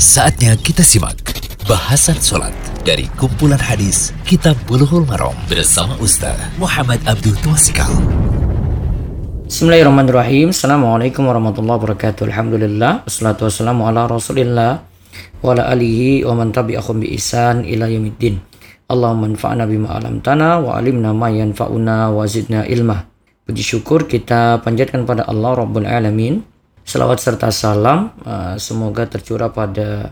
Saatnya kita simak bahasan sholat dari kumpulan hadis Kitab Bulughul Maram bersama Ustaz Muhammad Abdul Twasikal. Bismillahirrahmanirrahim. Assalamualaikum warahmatullahi wabarakatuh. Alhamdulillah. Wassalatu wassalamu ala rasulillah wa ala alihi wa man tabi'ahum bi ihsan ila yaumiddin. Allahumma anfa'na bima alamtana wa alimna ma yanfa'una wa zidna ilma. Puji syukur kita panjatkan pada Allah Rabbul Alamin Salawat serta salam uh, semoga tercurah pada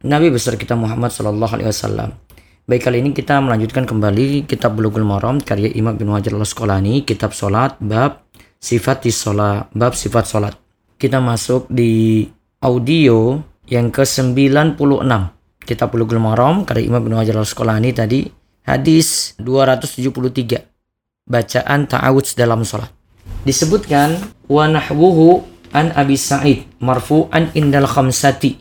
Nabi besar kita Muhammad Sallallahu Alaihi Wasallam. Baik kali ini kita melanjutkan kembali kitab Bulughul Maram karya Imam bin Hajar al Asqalani, kitab solat bab sifat solat, bab sifat solat. Kita masuk di audio yang ke-96 kitab Bulughul Maram karya Imam bin Hajar al Asqalani tadi hadis 273 bacaan ta'awudz dalam solat. Disebutkan wa nahwuhu an Abi Sa'id marfu'an indal khamsati.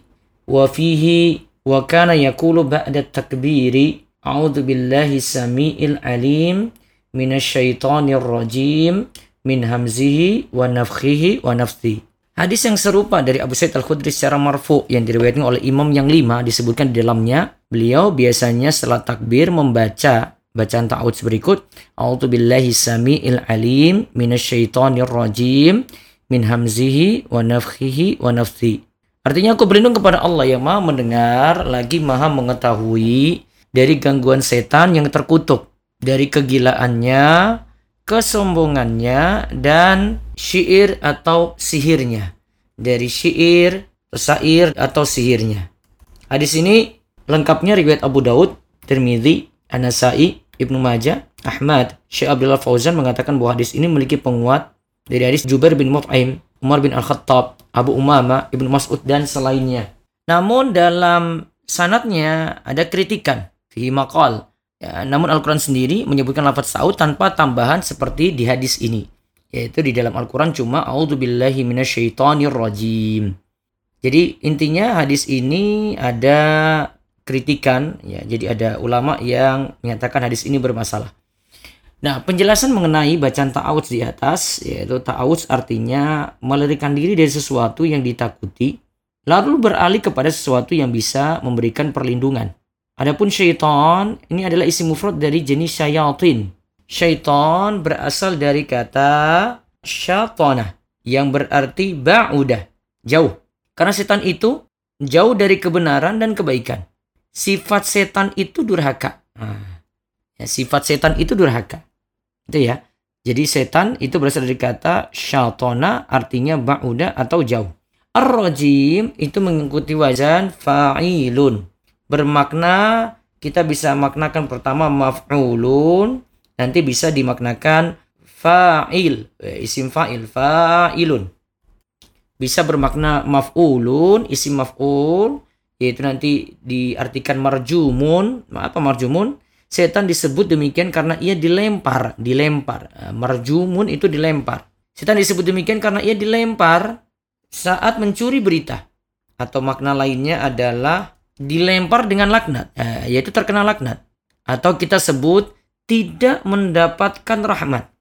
Wa fihi wa kana yaqulu ba'da takbiri a'udzu billahi samiil alim minasyaitonir rajim min hamzihi wa nafthihi wa nafthi Hadis yang serupa dari Abu Sa'id Al-Khudri secara marfu yang diriwayatkan oleh imam yang lima disebutkan di dalamnya. Beliau biasanya setelah takbir membaca bacaan ta'awudz berikut A'udzu billahi samiil alim minasyaitonir rajim min hamzihi wa nafkhihi wa nafthi. Artinya aku berlindung kepada Allah yang maha mendengar lagi maha mengetahui dari gangguan setan yang terkutuk. Dari kegilaannya, kesombongannya, dan syair atau sihirnya. Dari syair, sair atau sihirnya. Hadis ini lengkapnya riwayat Abu Daud, Tirmidzi, An-Nasai, Ibnu Majah, Ahmad, Syekh Abdullah Fauzan mengatakan bahwa hadis ini memiliki penguat dari hadis Jubair bin Mut'aim, Umar bin Al-Khattab, Abu Umama, Ibnu Mas'ud dan selainnya. Namun dalam sanatnya ada kritikan fi maqal. Ya, namun Al-Quran sendiri menyebutkan lafaz sa'ud tanpa tambahan seperti di hadis ini. Yaitu di dalam Al-Quran cuma A'udzubillahi minasyaitonir rajim. Jadi intinya hadis ini ada kritikan ya. Jadi ada ulama yang menyatakan hadis ini bermasalah. Nah, penjelasan mengenai bacaan ta'awudz di atas, yaitu ta'awudz artinya melarikan diri dari sesuatu yang ditakuti, lalu beralih kepada sesuatu yang bisa memberikan perlindungan. Adapun syaitan, ini adalah isi mufrad dari jenis syayatin. Syaitan berasal dari kata syaitana, yang berarti ba'udah, jauh. Karena setan itu jauh dari kebenaran dan kebaikan. Sifat setan itu durhaka. Nah, ya, sifat setan itu durhaka. Itu ya. Jadi setan itu berasal dari kata syaitona artinya ba'uda atau jauh. Ar-rajim itu mengikuti wazan fa'ilun. Bermakna kita bisa maknakan pertama maf'ulun, nanti bisa dimaknakan fa'il, eh, isim fa'il, fa'ilun. Bisa bermakna maf'ulun, isim maf'ul, yaitu nanti diartikan marjumun, apa marjumun? Setan disebut demikian karena ia dilempar, dilempar. Eh, marjumun itu dilempar. Setan disebut demikian karena ia dilempar saat mencuri berita. Atau makna lainnya adalah dilempar dengan laknat, eh, yaitu terkena laknat. Atau kita sebut tidak mendapatkan rahmat.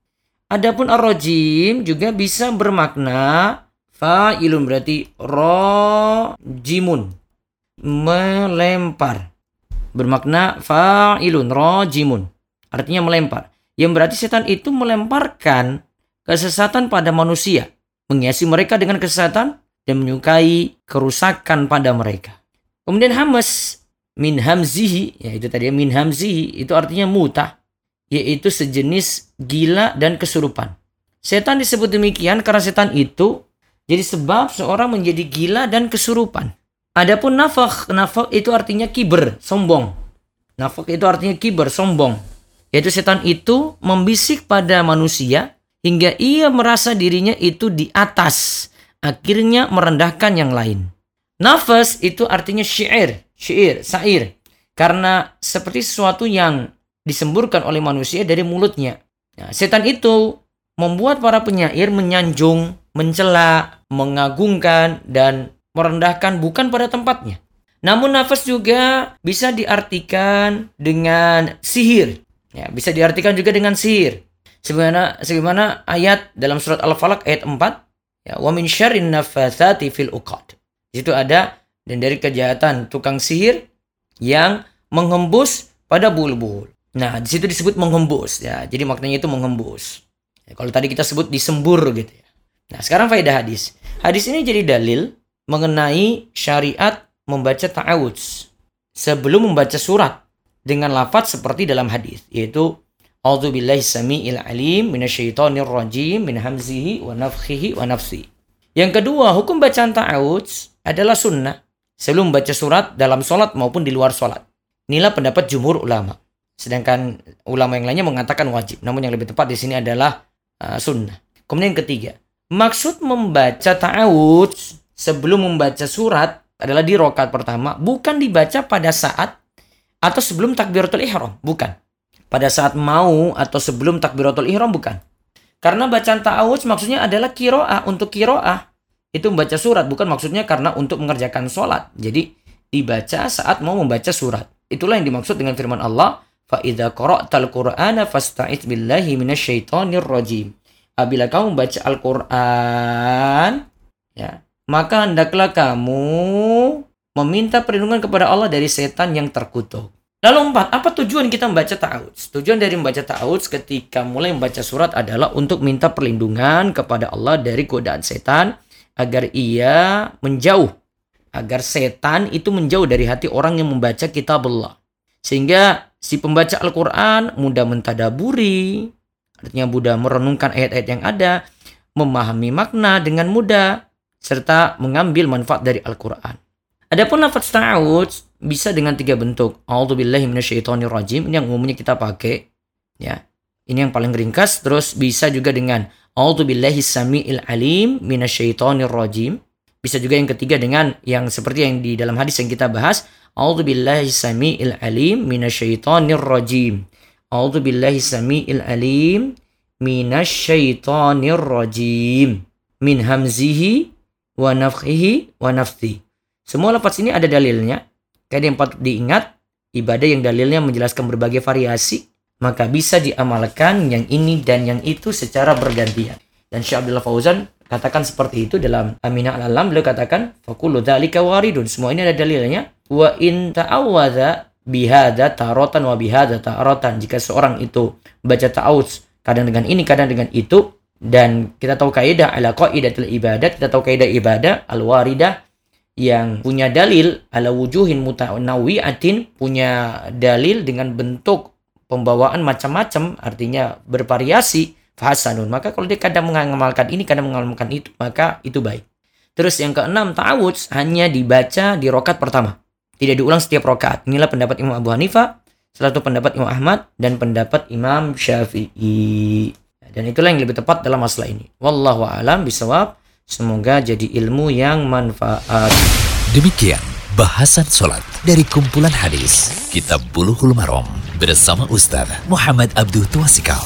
Adapun ar-rajim juga bisa bermakna fa'ilun berarti rojimun melempar bermakna fa'ilun rajimun. Artinya melempar. Yang berarti setan itu melemparkan kesesatan pada manusia. Menghiasi mereka dengan kesesatan dan menyukai kerusakan pada mereka. Kemudian hamas min hamzihi, ya itu tadi min hamzihi itu artinya muta, yaitu sejenis gila dan kesurupan. Setan disebut demikian karena setan itu jadi sebab seorang menjadi gila dan kesurupan. Adapun nafak, nafak itu artinya kiber, sombong. Nafak itu artinya kiber, sombong. Yaitu setan itu membisik pada manusia hingga ia merasa dirinya itu di atas. Akhirnya merendahkan yang lain. Nafas itu artinya syair, syair, sair. Karena seperti sesuatu yang disemburkan oleh manusia dari mulutnya. Nah, setan itu membuat para penyair menyanjung, mencela, mengagungkan, dan merendahkan bukan pada tempatnya. Namun nafas juga bisa diartikan dengan sihir. Ya, bisa diartikan juga dengan sihir. Sebagaimana, sebagaimana ayat dalam surat Al-Falaq ayat 4, ya, wa min syarrin nafathati fil uqad. Di situ ada dan dari kejahatan tukang sihir yang menghembus pada bulu-bulu. Nah, di situ disebut menghembus ya. Jadi maknanya itu menghembus. Ya, kalau tadi kita sebut disembur gitu ya. Nah, sekarang faedah hadis. Hadis ini jadi dalil mengenai syariat membaca ta'awudz sebelum membaca surat dengan lafaz seperti dalam hadis yaitu A'udzu billahi samiil alim minasyaitonir rajim min hamzihi wa nafthihi wa nafsi. Yang kedua, hukum bacaan ta'awudz adalah sunnah sebelum membaca surat dalam sholat maupun di luar sholat. Inilah pendapat jumhur ulama. Sedangkan ulama yang lainnya mengatakan wajib. Namun yang lebih tepat di sini adalah uh, sunnah. Kemudian yang ketiga, maksud membaca ta'awudz sebelum membaca surat adalah di rokat pertama, bukan dibaca pada saat atau sebelum takbiratul ihram, bukan. Pada saat mau atau sebelum takbiratul ihram, bukan. Karena bacaan ta'awudz maksudnya adalah kiroah untuk kiroah. Itu membaca surat, bukan maksudnya karena untuk mengerjakan sholat. Jadi dibaca saat mau membaca surat. Itulah yang dimaksud dengan firman Allah, "Fa qara'tal Qur'ana fasta'iz billahi minasyaitonir rajim." Apabila kamu membaca Al-Qur'an, ya, maka hendaklah kamu meminta perlindungan kepada Allah dari setan yang terkutuk. Lalu empat, apa tujuan kita membaca ta'awudz? Tujuan dari membaca ta'awudz ketika mulai membaca surat adalah untuk minta perlindungan kepada Allah dari godaan setan agar ia menjauh agar setan itu menjauh dari hati orang yang membaca kitab Allah. Sehingga si pembaca Al-Quran mudah mentadaburi, artinya mudah merenungkan ayat-ayat yang ada, memahami makna dengan mudah, serta mengambil manfaat dari Al-Quran. Adapun lafaz ta'awudz bisa dengan tiga bentuk. A'udzubillahi minasyaitonirrajim. Ini yang umumnya kita pakai. Ya. Ini yang paling ringkas. Terus bisa juga dengan A'udzubillahi samiil alim minasyaitonirrajim. Bisa juga yang ketiga dengan yang seperti yang di dalam hadis yang kita bahas, A'udzu billahi samiil alim rajim. Samiil alim rajim. Min hamzihi wa nafthihi wa nafthi. Semua lafaz ini ada dalilnya. Kayak yang patut diingat, ibadah yang dalilnya menjelaskan berbagai variasi, maka bisa diamalkan yang ini dan yang itu secara bergantian. Dan Syekh Abdullah Fauzan katakan seperti itu dalam Aminah al-Alam beliau katakan fakulu dzalika waridun semua ini ada dalilnya wa in ta'awwadza bihada tarotan wa bihada tarotan jika seorang itu baca ta'awudz kadang dengan ini kadang dengan itu dan kita tahu kaidah ala qaidatul ibadat kita tahu kaidah ibadah al-waridah yang punya dalil ala wujuhin mutanawiatin punya dalil dengan bentuk pembawaan macam-macam artinya bervariasi fahasanun. Maka kalau dia kadang mengamalkan ini, kadang mengamalkan itu, maka itu baik. Terus yang keenam, ta'awudz hanya dibaca di rokat pertama. Tidak diulang setiap rokat. Inilah pendapat Imam Abu Hanifah, salah satu pendapat Imam Ahmad, dan pendapat Imam Syafi'i. Dan itulah yang lebih tepat dalam masalah ini. Wallahu a'lam bisawab. Semoga jadi ilmu yang manfaat. Demikian bahasan sholat dari kumpulan hadis Kitab Buluhul Marom bersama Ustaz Muhammad Abdul Tuasikal.